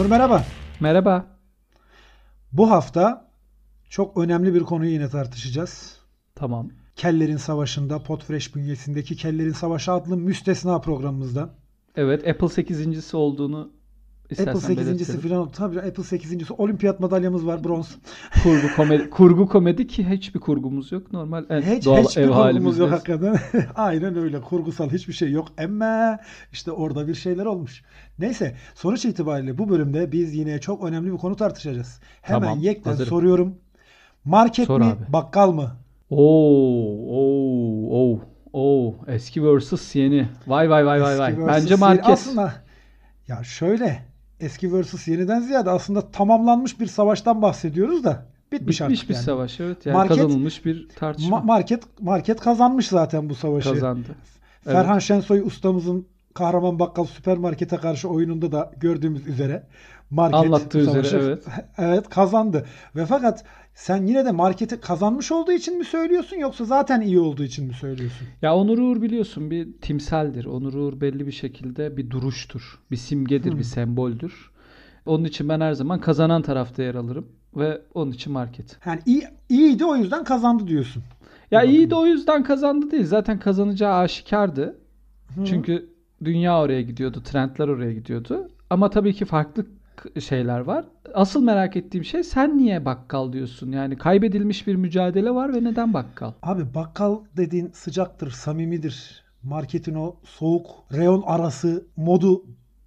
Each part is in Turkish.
Onur merhaba. Merhaba. Bu hafta çok önemli bir konuyu yine tartışacağız. Tamam. Kellerin Savaşı'nda Podfresh bünyesindeki Kellerin Savaşı adlı müstesna programımızda. Evet Apple 8.si olduğunu istersen Apple 8.si belirtelim. falan tabii Apple 8.si olimpiyat madalyamız var bronz. Kurgu komedi, kurgu komedi ki hiçbir kurgumuz yok. Normal en Hiç, doğal hiçbir ev halimizde. yok hakikaten. Aynen öyle. Kurgusal hiçbir şey yok. Ama işte orada bir şeyler olmuş. Neyse sonuç itibariyle bu bölümde biz yine çok önemli bir konu tartışacağız. Hemen Tamam, yekten hazırım. soruyorum. Market Sor mi abi. bakkal mı? Oo, oo, oo, oo. Eski versus yeni. Vay vay vay vay vay. Bence market. Aslında ya şöyle eski versus yeniden ziyade aslında tamamlanmış bir savaştan bahsediyoruz da bitmiş, Bitmiş artık bir yani. savaş evet. Yani Market- kazanılmış bir tartışma. Ma- market market kazanmış zaten bu savaşı. kazandı. Evet. Ferhan Şensoy ustamızın Kahraman Bakkal Süpermarket'e karşı oyununda da gördüğümüz üzere market Anlattığı bu üzere, savaşı- evet. evet kazandı. Ve fakat sen yine de marketi kazanmış olduğu için mi söylüyorsun yoksa zaten iyi olduğu için mi söylüyorsun? Ya Onur Uğur biliyorsun bir timsaldir. Onur Uğur belli bir şekilde bir duruştur. Bir simgedir, Hmm. bir semboldür. Onun için ben her zaman kazanan tarafta yer alırım. Ve onun için market. Yani iyi, iyiydi o yüzden kazandı diyorsun. Ya Hı. iyi de o yüzden kazandı değil. Zaten kazanacağı aşikardı. Hı. Çünkü dünya oraya gidiyordu, trendler oraya gidiyordu. Ama tabii ki farklı şeyler var. Asıl merak ettiğim şey sen niye bakkal diyorsun? Yani kaybedilmiş bir mücadele var ve neden bakkal? Abi bakkal dediğin sıcaktır, samimidir. Marketin o soğuk reyon arası modu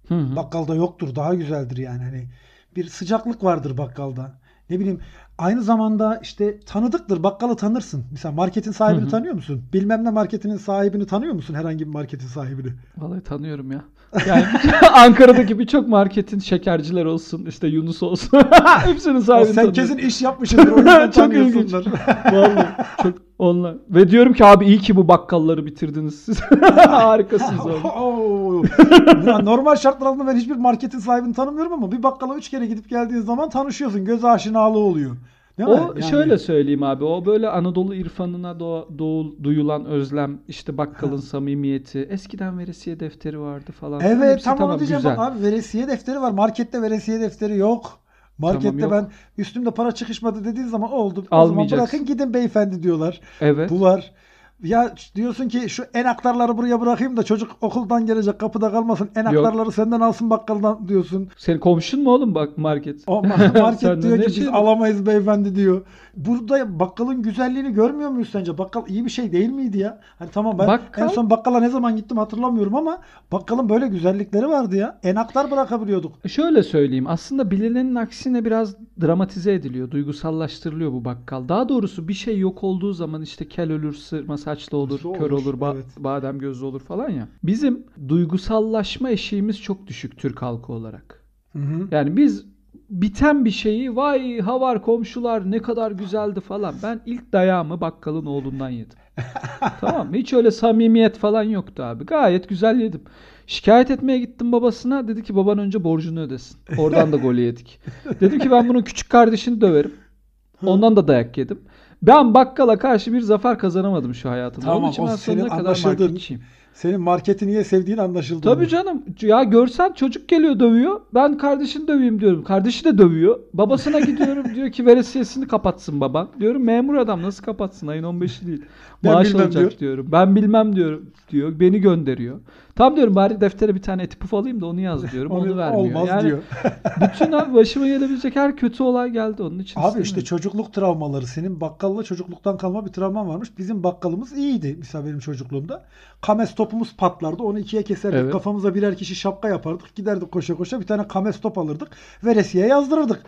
Hı hı. bakkalda yoktur. Daha güzeldir yani. Hani bir sıcaklık vardır bakkalda. Ne bileyim aynı zamanda işte tanıdıktır. Bakkalı tanırsın. Mesela marketin sahibini Hı hı. tanıyor musun? Bilmem ne marketinin sahibini tanıyor musun? Herhangi bir marketin sahibini. Vallahi tanıyorum ya. Yani Ankara'daki birçok marketin şekerciler olsun, işte Yunus olsun. Hepsinin O sahibini sen tanıyorum. kesin iş yapmışsındır. O yüzden Çok ilginç. Vallahi çok onlar. Ve diyorum ki abi iyi ki bu bakkalları bitirdiniz siz. Harikasınız abi. Ya Normal şartlar altında ben hiçbir marketin sahibini tanımıyorum ama bir bakkala üç kere gidip geldiğin zaman tanışıyorsun. Göz aşinalığı oluyor. Değil mi? O Yani- şöyle söyleyeyim abi. O böyle Anadolu irfanına doğ, doğu- duyulan özlem, işte bakkalın samimiyeti. Eskiden veresiye defteri vardı falan. Evet Hepsi tam onu tamam, diyeceğim. güzel. Abi veresiye defteri var. Markette veresiye defteri yok. Markette Tamam, yok. ben üstümde para çıkışmadı dediğin zaman oldu. O zaman bırakın gidin beyefendi diyorlar. Evet. Bu var. Ya diyorsun ki şu enaktarları buraya bırakayım da çocuk okuldan gelecek kapıda kalmasın. Enaktarları senden alsın bakkaldan diyorsun. Senin komşun mu oğlum bak market? O ma- market diyor ki biz alamayız beyefendi diyor. Burada bakkalın güzelliğini görmüyor muyuz sence? Bakkal iyi bir şey değil miydi ya? Hani tamam ben Bakkal- en son bakkala ne zaman gittim hatırlamıyorum ama bakkalın böyle güzellikleri vardı ya. Enaktar bırakabiliyorduk. Şöyle söyleyeyim. Aslında bilinenin aksine biraz dramatize ediliyor. Duygusallaştırılıyor bu bakkal. Daha doğrusu bir şey yok olduğu zaman işte kel ölür, sırma saçlı olur, Nasıl kör olur? olur, ba- Evet. badem gözlü olur falan ya. Bizim duygusallaşma eşiğimiz çok düşük Türk halkı olarak. Hı hı. Yani biz biten bir şeyi vay havar komşular ne kadar güzeldi falan. Ben ilk dayağımı bakkalın oğlundan yedim. tamam mı? Hiç öyle samimiyet falan yoktu abi. Gayet güzel yedim. Şikayet etmeye gittim babasına. Dedi ki baban önce borcunu ödesin. Oradan da gol yedik. Dedim ki ben bunun küçük kardeşini döverim. Ondan da dayak yedim. Ben bakkala karşı bir zafer kazanamadım şu hayatımda. Tamam, Onun için ben senin sonuna kadar anlaşıldığın- marketçiyim. Senin marketi niye sevdiğin anlaşıldı. Tabii canım. Ya görsen çocuk geliyor dövüyor. Ben kardeşini döveyim diyorum. Kardeşi de dövüyor. Babasına gidiyorum diyor ki veresiyesini kapatsın baban. Diyorum memur adam nasıl kapatsın ayın 15'i değil. Maaş alacak diyor. diyorum. Ben bilmem diyorum diyor. Beni gönderiyor. Tam diyorum bari deftere bir tane etipuf alayım da onu yaz diyorum. Onu, Onu vermiyor. olmaz yani diyor. bütün başıma gelebilecek her kötü olay geldi onun için. Abi işte çocukluk travmaları. Senin bakkalla çocukluktan kalma bir travman varmış. Bizim bakkalımız iyiydi. Mesela benim çocukluğumda. Kames topumuz patlardı. Onu ikiye keserdik. Evet. Kafamıza birer kişi şapka yapardık. Giderdik koşa koşa bir tane kames top alırdık. Veresiye yazdırırdık.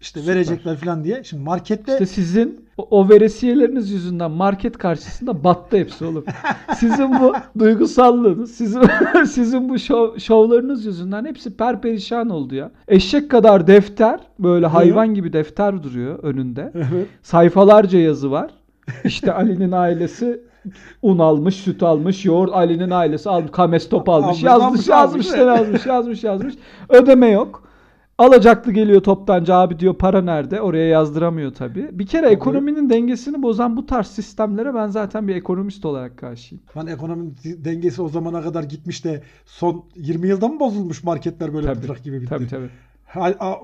İşte Süper. verecekler falan diye. Şimdi markette İşte sizin o, veresiyeleriniz yüzünden market karşısında battı hepsi oğlum. Sizin bu duygusallığınız, sizin sizin bu şov, şovlarınız yüzünden hepsi perperişan oldu ya. Eşek kadar defter, böyle hayvan gibi defter duruyor önünde. Evet. Sayfalarca yazı var. İşte Ali'nin ailesi un almış, süt almış, yoğurt Ali'nin ailesi almış, kames top almış, Almış, yazmış, almış, yazmış, almış. yazmış, yazmış, yazmış. Ödeme yok. Alacaklı geliyor toptancı abi diyor para nerede? Oraya yazdıramıyor tabii. Bir kere ekonominin dengesini bozan bu tarz sistemlere ben zaten bir ekonomist olarak karşıyım. Lan ekonominin dengesi o zamana kadar gitmiş de son 20 yılda mı bozulmuş marketler böyle Tabii, gibi bitti? Tabii tabii.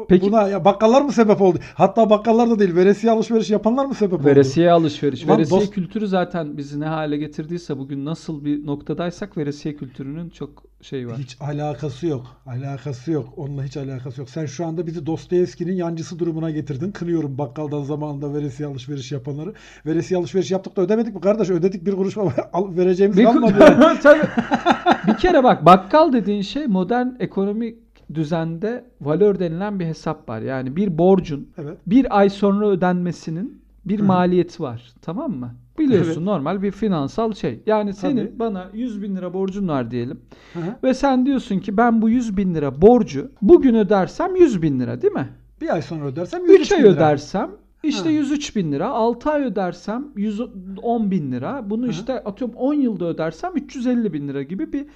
Peki- Buna bakkallar mı sebep oldu? Hatta bakkallar da değil, veresiye alışveriş yapanlar mı sebep oldu? Veresiye alışveriş. Lan veresiye dost- kültürü zaten bizi ne hale getirdiyse bugün nasıl bir noktadaysak veresiye kültürünün çok şeyi var. Hiç alakası yok. Alakası yok. Onunla hiç alakası yok. Sen şu anda bizi Dostoyevski'nin yancısı durumuna getirdin. Kınıyorum bakkaldan zamanında veresiye alışveriş yapanları. Veresiye alışveriş yaptık da ödemedik mi kardeş? Ödedik bir kuruş vereceğimiz Bir, kalmadı. yani. Bir kere bak bakkal dediğin şey modern ekonomik düzende valör denilen bir hesap var. Yani bir borcun Evet. bir ay sonra ödenmesinin bir Hı maliyeti var. Tamam mı? Biliyorsun Evet. normal bir finansal şey. Yani senin Tabii. bana 100 bin lira borcun var diyelim. Hı. Ve sen diyorsun ki ben bu 100 bin lira borcu bugün ödersem 100 bin lira değil mi? Bir ay sonra ödersem 3 103 ay bin lira. ödersem işte Ha. 103 bin lira. 6 ay ödersem 110 bin lira. Bunu Hı. işte atıyorum 10 yılda ödersem 350 bin lira gibi bir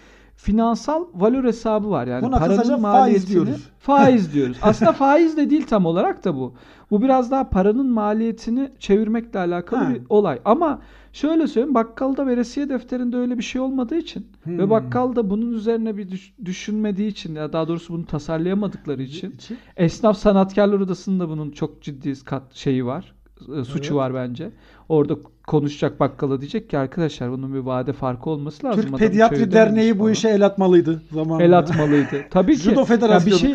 finansal valör hesabı var. Yani Buna paranın kısaca faiz diyoruz. faiz diyoruz. Aslında faiz de değil tam olarak da bu. Bu biraz daha paranın maliyetini çevirmekle alakalı Ha. bir olay. Ama şöyle söyleyeyim bakkalda veresiye defterinde öyle bir şey olmadığı için ve Hmm. bakkal da bunun üzerine bir düş- düşünmediği için ya daha doğrusu bunu tasarlayamadıkları için İçi- Esnaf Sanatkarlar Odası'nda bunun çok ciddi kat şeyi var. e, Suçu Evet. var bence. Orada konuşacak bakkala diyecek ki arkadaşlar bunun bir vade farkı olması lazım. Türk Adam Pediatri Derneği bu işe el atmalıydı zamanında. el atmalıydı. Tabii ki. Judo Federasyonu. bir şey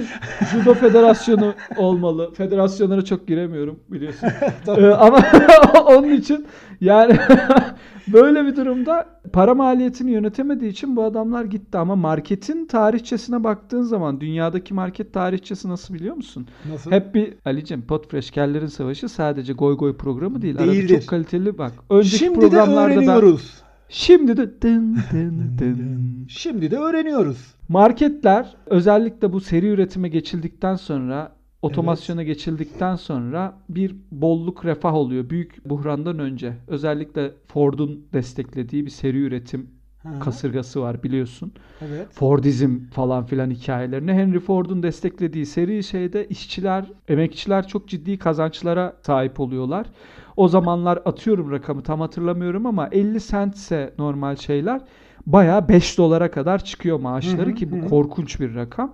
Judo Federasyonu olmalı. Federasyonlara çok giremiyorum biliyorsun. Ee, ama onun için yani böyle bir durumda para maliyetini yönetemediği için bu adamlar gitti ama marketin tarihçesine baktığın zaman dünyadaki market tarihçesi nasıl biliyor musun? Nasıl? Hep bir Ali'cim Potfreshkerlerin Savaşı sadece goy goy programı değil. Arada Değildir. çok kaliteli bak. Önceki Şimdi de programlarda ben öğreniyoruz. şimdi de dın dın dın. Şimdi de öğreniyoruz. Marketler özellikle bu seri üretime geçildikten sonra otomasyona geçildikten sonra bir bolluk refah oluyor. Büyük buhrandan önce özellikle Ford'un desteklediği bir seri üretim Ha, kasırgası var biliyorsun. Evet. Fordizm falan filan hikayelerini Henry Ford'un desteklediği seri şeyde işçiler, emekçiler çok ciddi kazançlara sahip oluyorlar. O zamanlar atıyorum rakamı tam hatırlamıyorum ama 50 centse normal şeyler bayağı 5 dolara kadar çıkıyor maaşları Hı hı, ki bu korkunç bir rakam.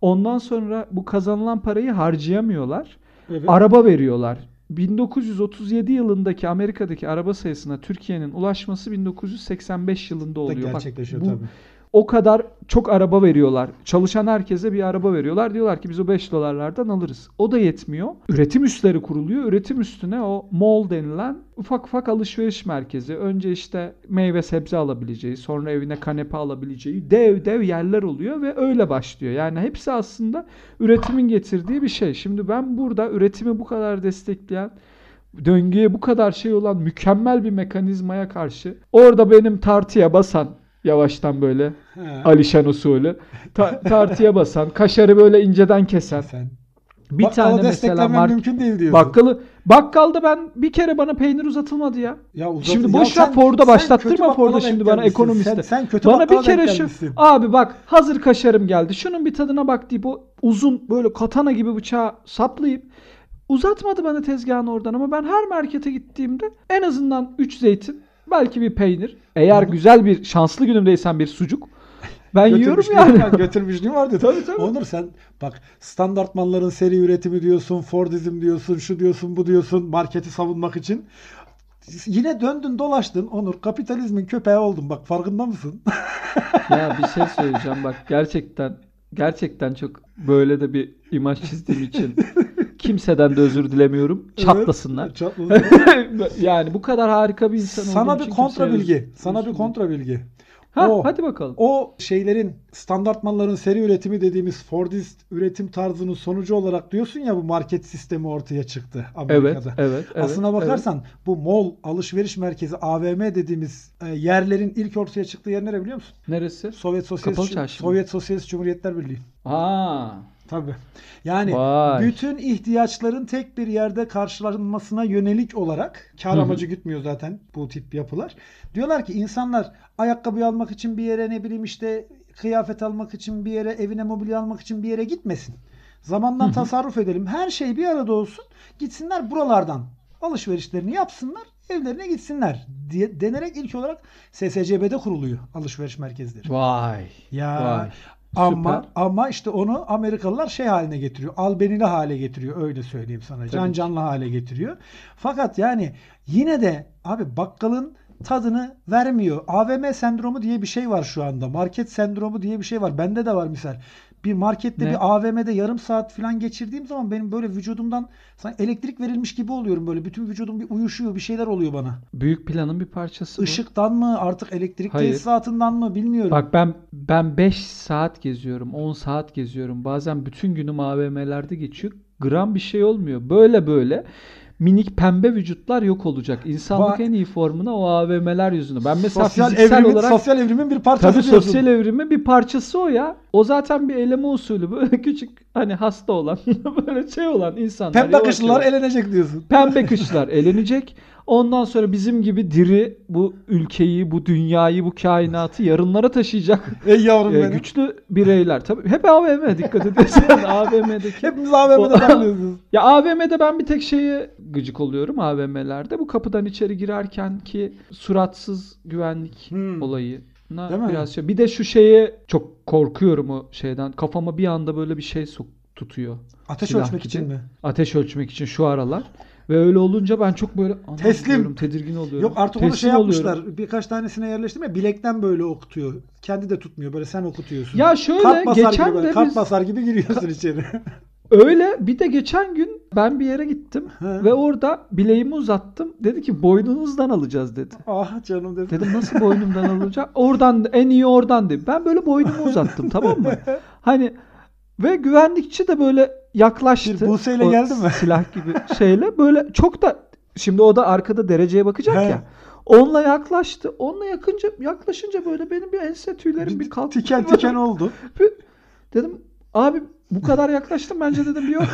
Ondan sonra bu kazanılan parayı harcayamıyorlar. Evet. Araba veriyorlar. 1937 yılındaki Amerika'daki araba sayısına Türkiye'nin ulaşması 1985 yılında da oluyor. Bak, gerçekleşiyor bu tabii. O kadar çok araba veriyorlar. Çalışan herkese bir araba veriyorlar. Diyorlar ki biz o 5 dolarlardan alırız. O da yetmiyor. Üretim üsleri kuruluyor. Üretim üstüne o mall denilen ufak ufak alışveriş merkezi. Önce işte meyve sebze alabileceği, sonra evine kanepe alabileceği dev dev yerler oluyor ve öyle başlıyor. Yani hepsi aslında üretimin getirdiği bir şey. Şimdi ben burada üretimi bu kadar destekleyen döngüye bu kadar şey olan mükemmel bir mekanizmaya karşı orada benim tartıya basan yavaştan böyle He. Alişan usulü ta- tartıya basan kaşarı böyle inceden kesen Sen. bir Bakkalı tane mesela mark mümkün değil diyorsun. bakkalı bakkalda ben bir kere bana peynir uzatılmadı ya. Ya uzat- Şimdi boş ver Ford'a başlattırma Ford'a şimdi bana ekonomiste. Sen, sen kötü Bana bir kere şu abi bak hazır kaşarım geldi. Şunun bir tadına bak deyip o uzun böyle katana gibi bıçağı saplayıp uzatmadı bana tezgahın oradan ama ben her markete gittiğimde en azından 3 zeytin belki bir peynir. Eğer güzel bir şanslı günümdeysen bir sucuk. Ben yiyorum yani. var, Götürmüşlüğüm vardı. Tabii, tabii. Onur sen bak standartmanların seri üretimi diyorsun, Fordizm diyorsun, şu diyorsun, bu diyorsun marketi savunmak için. Yine döndün dolaştın Onur kapitalizmin köpeği oldun bak farkında mısın? ya bir şey söyleyeceğim bak gerçekten gerçekten çok böyle de bir imaj çizdiğim için kimseden de özür dilemiyorum. Çatlasınlar. Evet, çatlasınlar. yani bu kadar harika bir insan Sana bir kontra bilgi. Sana bir kontra bilgi. Ha, O- hadi bakalım. O şeylerin standartmanların seri üretimi dediğimiz Fordist üretim tarzının sonucu olarak diyorsun ya bu market sistemi ortaya çıktı evet, Amerika'da. evet, evet. Aslına evet. bakarsan bu mall, alışveriş merkezi, AVM dediğimiz e, yerlerin ilk ortaya çıktığı yer nere biliyor musun? Neresi? Sovyet Sosyalist? Sovyet Sosyalist Cumhuriyetler Birliği. Ha. Tabii. Yani Vay. bütün ihtiyaçların tek bir yerde karşılanmasına yönelik olarak kar Hı hı. amacı gütmüyor zaten bu tip yapılar. Diyorlar ki insanlar ayakkabı almak için bir yere ne bileyim işte kıyafet almak için bir yere evine mobilya almak için bir yere gitmesin. Zamandan tasarruf edelim. Her şey bir arada olsun. Gitsinler buralardan alışverişlerini yapsınlar. Evlerine gitsinler diye denerek ilk olarak SSCB'de kuruluyor alışveriş merkezleri. Vay. Ya Vay. Ama Süper. ama işte onu Amerikalılar şey haline getiriyor. Albenili hale getiriyor öyle söyleyeyim sana. Can Tabii ki. canlı hale getiriyor. Fakat yani yine de abi bakkalın tadını vermiyor. AVM sendromu diye bir şey var şu anda. Market sendromu diye bir şey var. Bende de var misal. Bir markette Ne? bir AVM'de yarım saat falan geçirdiğim zaman benim böyle vücudumdan sanki elektrik verilmiş gibi oluyorum böyle. Bütün vücudum bir uyuşuyor, bir şeyler oluyor bana. Büyük planın bir parçası bu. Işıktan mı artık elektrik Hayır. tesisatından mı bilmiyorum. Bak ben ben 5 saat geziyorum, 10 saat geziyorum. Bazen bütün günüm AVM'lerde geçiyor. Gram bir şey olmuyor. Böyle böyle minik pembe vücutlar yok olacak. İnsanlık Va- en iyi formuna o AVM'ler yüzünden. Ben mesela sosyal fiziksel evrimin, olarak sosyal evrimin bir parçası Tabii diyorsun. sosyal evrimin bir parçası o ya. O zaten bir eleme usulü. Böyle küçük hani hasta olan, böyle şey olan insanlar. Pembe yavaş- elenecek diyorsun. Pembe kışlar elenecek. Ondan sonra bizim gibi diri bu ülkeyi, bu dünyayı, bu kainatı yarınlara taşıyacak Ey yavrum e, benim. güçlü bireyler. Tabii hep AVM dikkat ediyorsun. AVM'deki. Hepimiz AVM'de takılıyoruz. Ya AVM'de ben bir tek şeye gıcık oluyorum AVM'lerde. Bu kapıdan içeri girerken ki suratsız güvenlik Hmm. olayına Değil mi? biraz şey. Bir de şu şeye çok korkuyorum o şeyden. Kafama bir anda böyle bir şey sok tutuyor. Ateş Silah ölçmek gibi. için mi? Ateş ölçmek için şu aralar. Ve öyle olunca ben çok böyle Teslim. diyorum, tedirgin oluyorum. Yok artık onu şey Teslim oluyorum. yapmışlar. Birkaç tanesine yerleştirme. Bilekten böyle okutuyor. Kendi de tutmuyor. Böyle sen okutuyorsun. Ya şöyle, kart basar geçen gibi böyle, de kart biz- basar gibi giriyorsun içeri. Öyle bir de geçen gün ben bir yere gittim He. ve orada bileğimi uzattım. Dedi ki boynunuzdan alacağız dedi. ah canım dedim. Dedim nasıl boynumdan alacak? Oradan en iyi oradan dedi. Ben böyle boynumu uzattım tamam mı? Hani ve güvenlikçi de böyle yaklaştı. Bir Buse'yle O geldi mi? Silah gibi şeyle böyle çok da şimdi o da arkada dereceye bakacak He. ya. Onunla yaklaştı. Onunla yakınca yaklaşınca böyle benim bir ense tüylerim bir kalktı. tiken tiken oldu. Dedim abi bu kadar yaklaştım bence dedim bir yok.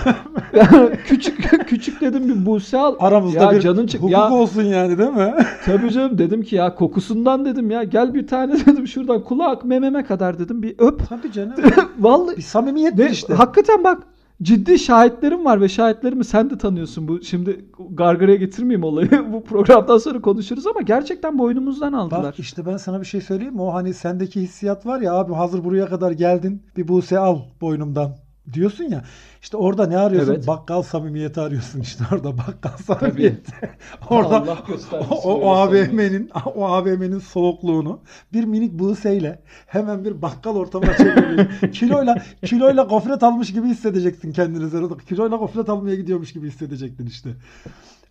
Yani küçük küçük dedim bir Buse al. Aramızda ya bir canın çık. hukuk Ya olsun yani değil mi? tabii canım dedim ki ya kokusundan dedim ya gel bir tane dedim şuradan kulak mememe kadar dedim bir öp. Tabii canım. Vallahi bir samimiyet ve işte. hakikaten bak ciddi şahitlerim var ve şahitlerimi sen de tanıyorsun bu şimdi gargaraya getirmeyeyim olayı bu programdan sonra konuşuruz ama gerçekten boynumuzdan aldılar. Bak işte ben sana bir şey söyleyeyim mi? O hani sendeki hissiyat var ya abi hazır buraya kadar geldin bir Buse al boynumdan diyorsun ya. İşte orada ne arıyorsun? Evet. Bakkal samimiyeti arıyorsun işte orada bakkal samimiyeti. orada Allah o, öyle o AVM'nin o AVM'nin soğukluğunu bir minik Buse'yle hemen bir bakkal ortamına çeviriyor. kiloyla kiloyla gofret almış gibi hissedeceksin kendini orada. Kiloyla gofret almaya gidiyormuş gibi hissedecektin işte.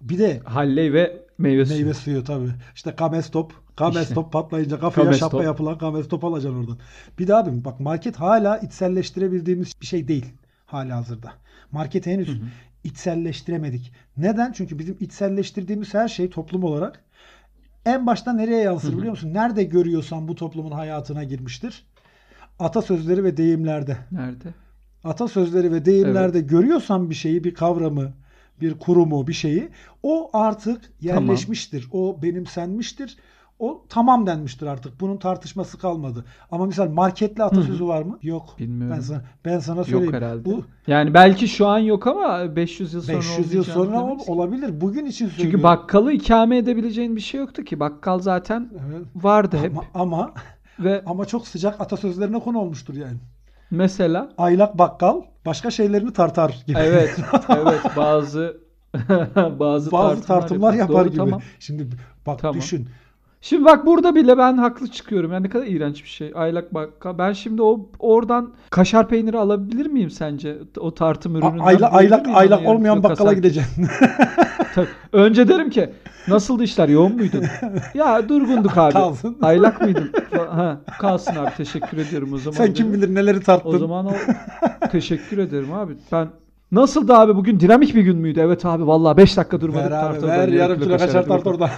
Bir de Halley ve meyve suyu. Meyve suyu tabii. İşte kamestop. Kamestop İşte. patlayınca kafaya Kamestop. şapka yapılan kamestop alacaksın oradan. Bir de abim bak market hala içselleştirebildiğimiz bir şey değil hala hazırda. Marketi henüz içselleştiremedik. Neden? Çünkü bizim içselleştirdiğimiz her şey toplum olarak en başta nereye yansır biliyor musun? Nerede görüyorsan bu toplumun hayatına girmiştir. Atasözleri ve deyimlerde. Nerede? Atasözleri ve deyimlerde görüyorsan bir şeyi, bir kavramı, bir kurumu, bir şeyi o artık yerleşmiştir. O benimsenmiştir. O tamam denmiştir artık. Bunun tartışması kalmadı. Ama misal marketli atasözü var mı? Yok. Bilmiyorum. Ben sana ben sana söyleyeyim. Yok herhalde. Bu Yani belki şu an yok ama 500 yıl sonra 500 yıl sonra ki. olabilir. Bugün için söylüyorum. Çünkü bakkalı ikame edebileceğin bir şey yoktu ki. Bakkal zaten Evet. vardı hep. ama, ama Ve ama çok sıcak atasözlerine konu olmuştur yani. mesela Aylak bakkal başka şeylerini tartar gibi. evet evet bazı bazı, Bazı tartımlar yapıyor. yapar Doğru, gibi. Tamam. Şimdi bak Tamam. düşün. Şimdi bak burada bile ben haklı çıkıyorum. Yani ne kadar iğrenç bir şey. Aylak bakkal. Ben şimdi o oradan kaşar peyniri alabilir miyim sence? O tartım A- ürününden. Ayla, bulabilir aylak aylak olmayan kilo bakkala gideceksin. Tabii. Önce derim ki nasıldı işler yoğun muydun? ya durgunduk abi. Kalsın. Aylak mıydın? Ha, kalsın abi teşekkür ediyorum o zaman. Sen kim dedim. bilir neleri tarttın. O zaman o teşekkür ederim abi. Ben Nasıldı abi bugün dinamik bir gün müydü? Evet abi vallahi 5 dakika durmadık ver abi ver yarım kilo kaşar tart orada.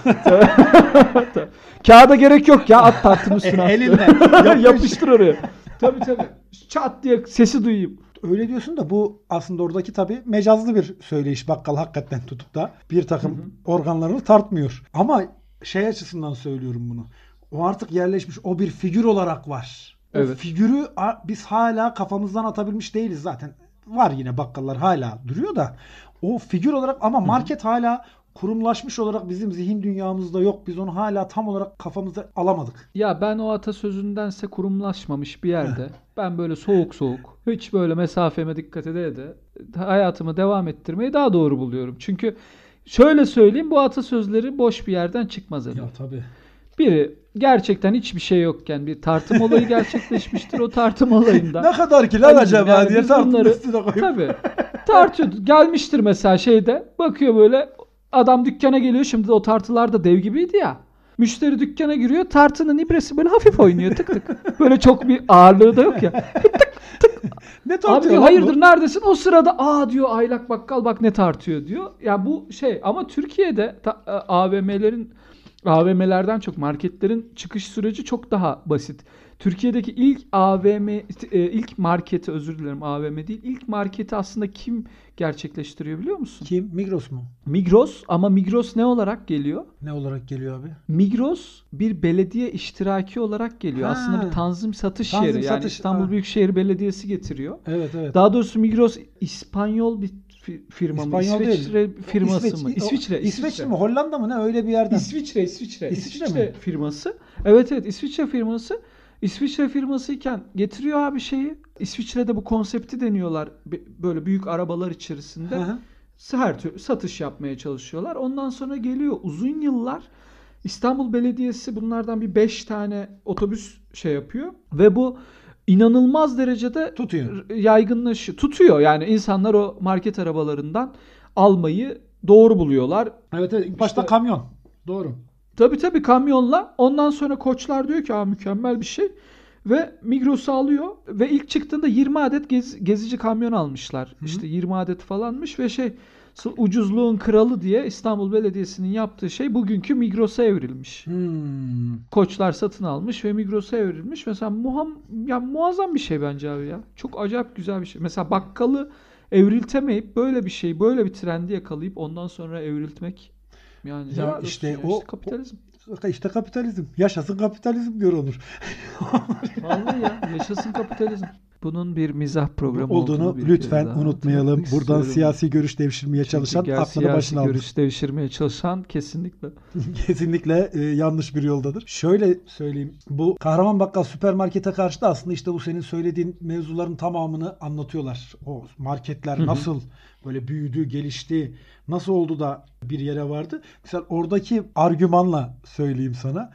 Kağıda gerek yok ya at tartın üstüne. at. Elinle. Yapış. Yapıştır oraya. Tabii tabii. Çat diye sesi duyayım. Öyle diyorsun da bu aslında oradaki tabii mecazlı bir söyleyiş bakkal hakikaten tutup da bir takım organlarını tartmıyor. Ama şey açısından söylüyorum bunu. O artık yerleşmiş o bir figür olarak var. O Evet. figürü a- biz hala kafamızdan atabilmiş değiliz zaten. Var yine bakkallar hala duruyor da o figür olarak ama market hala kurumlaşmış olarak bizim zihin dünyamızda yok. Biz onu hala tam olarak kafamızda alamadık. Ya ben o atasözündense kurumlaşmamış bir yerde ben böyle soğuk soğuk hiç böyle mesafeme dikkat ede de hayatımı devam ettirmeyi daha doğru buluyorum. Çünkü şöyle söyleyeyim bu atasözleri boş bir yerden çıkmaz efendim. tabii. Biri gerçekten hiçbir şey yokken bir tartım olayı gerçekleşmiştir. O tartım olayında. Ne kadar ki lan Anneciğim, acaba yani diye tartının bunları- üstüne koyup. Tabii. Tartıyor. Gelmiştir mesela şeyde. Bakıyor böyle adam dükkana geliyor. Şimdi o tartılar da dev gibiydi ya. Müşteri dükkana giriyor. Tartının ibresi böyle hafif oynuyor tık tık. Böyle çok bir ağırlığı da yok ya. Ne Abi tartıyor diyor lan hayırdır bu? neredesin? O sırada aa diyor aylak bakkal bak ne tartıyor diyor. Ya bu şey ama Türkiye'de ta- e, AVM'lerin AVM'lerden çok marketlerin çıkış süreci çok daha basit. Türkiye'deki ilk AVM e, ilk marketi özür dilerim AVM değil. ilk marketi aslında kim gerçekleştiriyor biliyor musun? Kim? Migros mu? Migros ama Migros ne olarak geliyor? Ne olarak geliyor abi? Migros bir belediye iştiraki olarak geliyor. Ha. Aslında bir tanzim satış Tanzim yeri. Yani satış, İstanbul ha. Büyükşehir Belediyesi getiriyor. Evet evet. Daha doğrusu Migros İspanyol bir firma mı? İspanyol değil. İsviçre firması İsveç- mı? İsviçre. İsveç mi? Hollanda mı? Ne öyle bir yerden. İsviçre, İsviçre. İsviçre İsviçre, mi? firması. Evet evet İsviçre firması. İsviçre firması iken getiriyor abi şeyi. İsviçre'de bu konsepti deniyorlar. Böyle büyük arabalar içerisinde. Hı hı. her türlü satış yapmaya çalışıyorlar. Ondan sonra geliyor uzun yıllar İstanbul Belediyesi bunlardan bir 5 tane otobüs şey yapıyor ve bu inanılmaz derecede Tutuyor. yaygınlaşıyor. Tutuyor yani insanlar o market arabalarından almayı doğru buluyorlar. Evet evet. İlk başta İşte- kamyon. Doğru. Tabii tabii kamyonla. Ondan sonra koçlar diyor ki Aa, mükemmel bir şey. Ve Migros'u alıyor ve ilk çıktığında 20 adet gez- gezici kamyon almışlar. İşte 20 adet falanmış ve şey ucuzluğun kralı diye İstanbul Belediyesi'nin yaptığı şey bugünkü Migros'a evrilmiş. Hmm. Koçlar satın almış ve Migros'a evrilmiş. Mesela muham, ya muazzam bir şey bence abi ya. Çok acayip güzel bir şey. Mesela bakkalı evriltemeyip böyle bir şey, böyle bir trendi yakalayıp ondan sonra evriltmek yani Ya helal olsun işte ya. o- kapitalizm. İşte kapitalizm. Yaşasın kapitalizm diyor Onur. Vallahi ya yaşasın kapitalizm. Bunun bir mizah programı olduğunu kere lütfen unutmayalım. Buradan siyasi görüş devşirmeye çalışan Çünkü aklını siyasi başına almış. görüş devşirmeye çalışan kesinlikle. Kesinlikle e, yanlış bir yoldadır. Şöyle söyleyeyim. Bu Kahraman Bakkal süpermarkete karşı da aslında işte bu senin söylediğin mevzuların tamamını anlatıyorlar. O marketler Hı hı. nasıl böyle büyüdü, gelişti, nasıl oldu da bir yere vardı. Mesela oradaki argümanla söyleyeyim sana.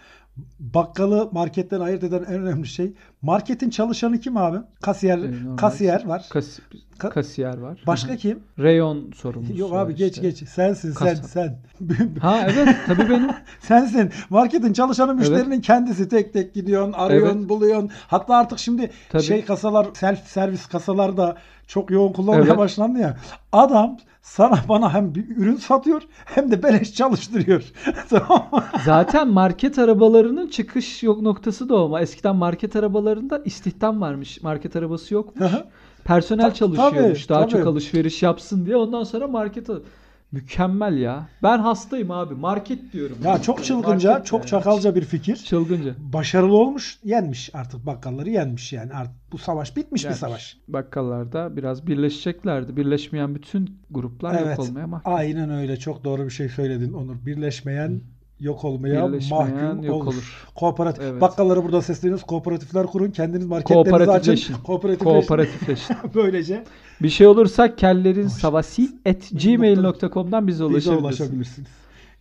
Bakkalı marketten ayırt eden en önemli şey marketin çalışanı kim abi? Kasiyer, normal. kasiyer var. Kas- Ka- kasiyer var. Başka kim? Reyon sorumlusu Yok abi geç işte. geç. Sensin sen Kasap. sen. Ha evet tabii benim. Sensin. Marketin çalışanı müşterinin kendisi tek tek gidiyorsun, arıyorsun, Evet. buluyorsun. Hatta artık şimdi Tabii. şey kasalar, self servis kasalar da çok yoğun kullanmaya Evet. başlandı ya. Adam sana bana hem bir ürün satıyor hem de beleş çalıştırıyor. Zaten market arabalarının çıkış yok noktası da o. Eskiden market arabalarında istihdam varmış. Market arabası yokmuş. Hı hı. Personel Ta- çalışıyormuş. tabii, daha tabii. çok alışveriş yapsın diye. Ondan sonra market Mükemmel ya. Ben hastayım abi. Market diyorum. ya çok çılgınca, Market çok ya. çakalca bir fikir. Çılgınca. Başarılı olmuş, yenmiş artık bakkalları yenmiş yani. Artık bu savaş bitmiş bir Yani savaş. Bakkallarda biraz birleşeceklerdi. Birleşmeyen bütün gruplar Evet. yok olmaya mahkum. Aynen öyle. Çok doğru bir şey söyledin Onur. Birleşmeyen yok olmaya mahkum yok olur. olur. Kooperatif. Evet. Bakkalları burada sesleniyoruz. Kooperatifler kurun. Kendiniz marketlerinizi açın. Kooperatifleşin. Kooperatifleşin. Böylece bir şey olursa kellerin savasi at gmail.com'dan bize bize ulaşabilirsiniz.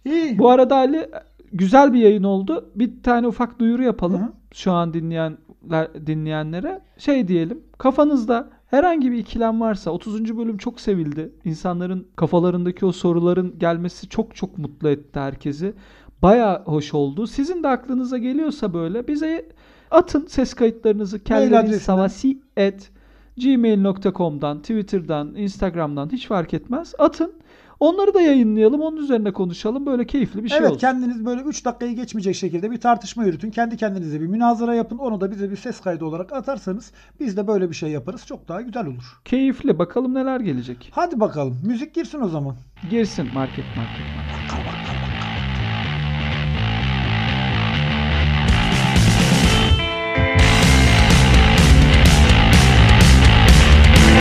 İyi. Bu arada Ali güzel bir yayın oldu. Bir tane ufak duyuru yapalım. Hı hı. Şu an dinleyenler dinleyenlere şey diyelim. Kafanızda herhangi bir ikilem varsa 30. bölüm çok sevildi. İnsanların kafalarındaki o soruların gelmesi çok çok mutlu etti herkesi. Baya hoş oldu. Sizin de aklınıza geliyorsa böyle bize atın ses kayıtlarınızı adresinden. savasi at gmail.com'dan, Twitter'dan, Instagram'dan hiç fark etmez. Atın. Onları da yayınlayalım. Onun üzerine konuşalım. Böyle keyifli bir şey evet olsun. kendiniz böyle 3 dakikayı geçmeyecek şekilde bir tartışma yürütün. Kendi kendinize bir münazara yapın. Onu da bize bir ses kaydı olarak atarsanız biz de böyle bir şey yaparız. Çok daha güzel olur. Keyifli. Bakalım neler gelecek. Hadi bakalım. Müzik girsin o zaman. Girsin market market market. Bakkal